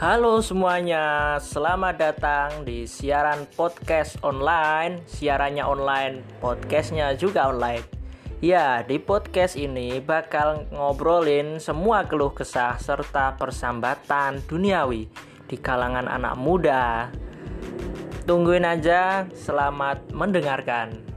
Halo semuanya, selamat datang di siaran podcast online. Siarannya online, podcastnya juga online. Ya, di podcast ini bakal ngobrolin semua keluh kesah serta persambatan duniawi di kalangan anak muda. Tungguin aja, selamat mendengarkan.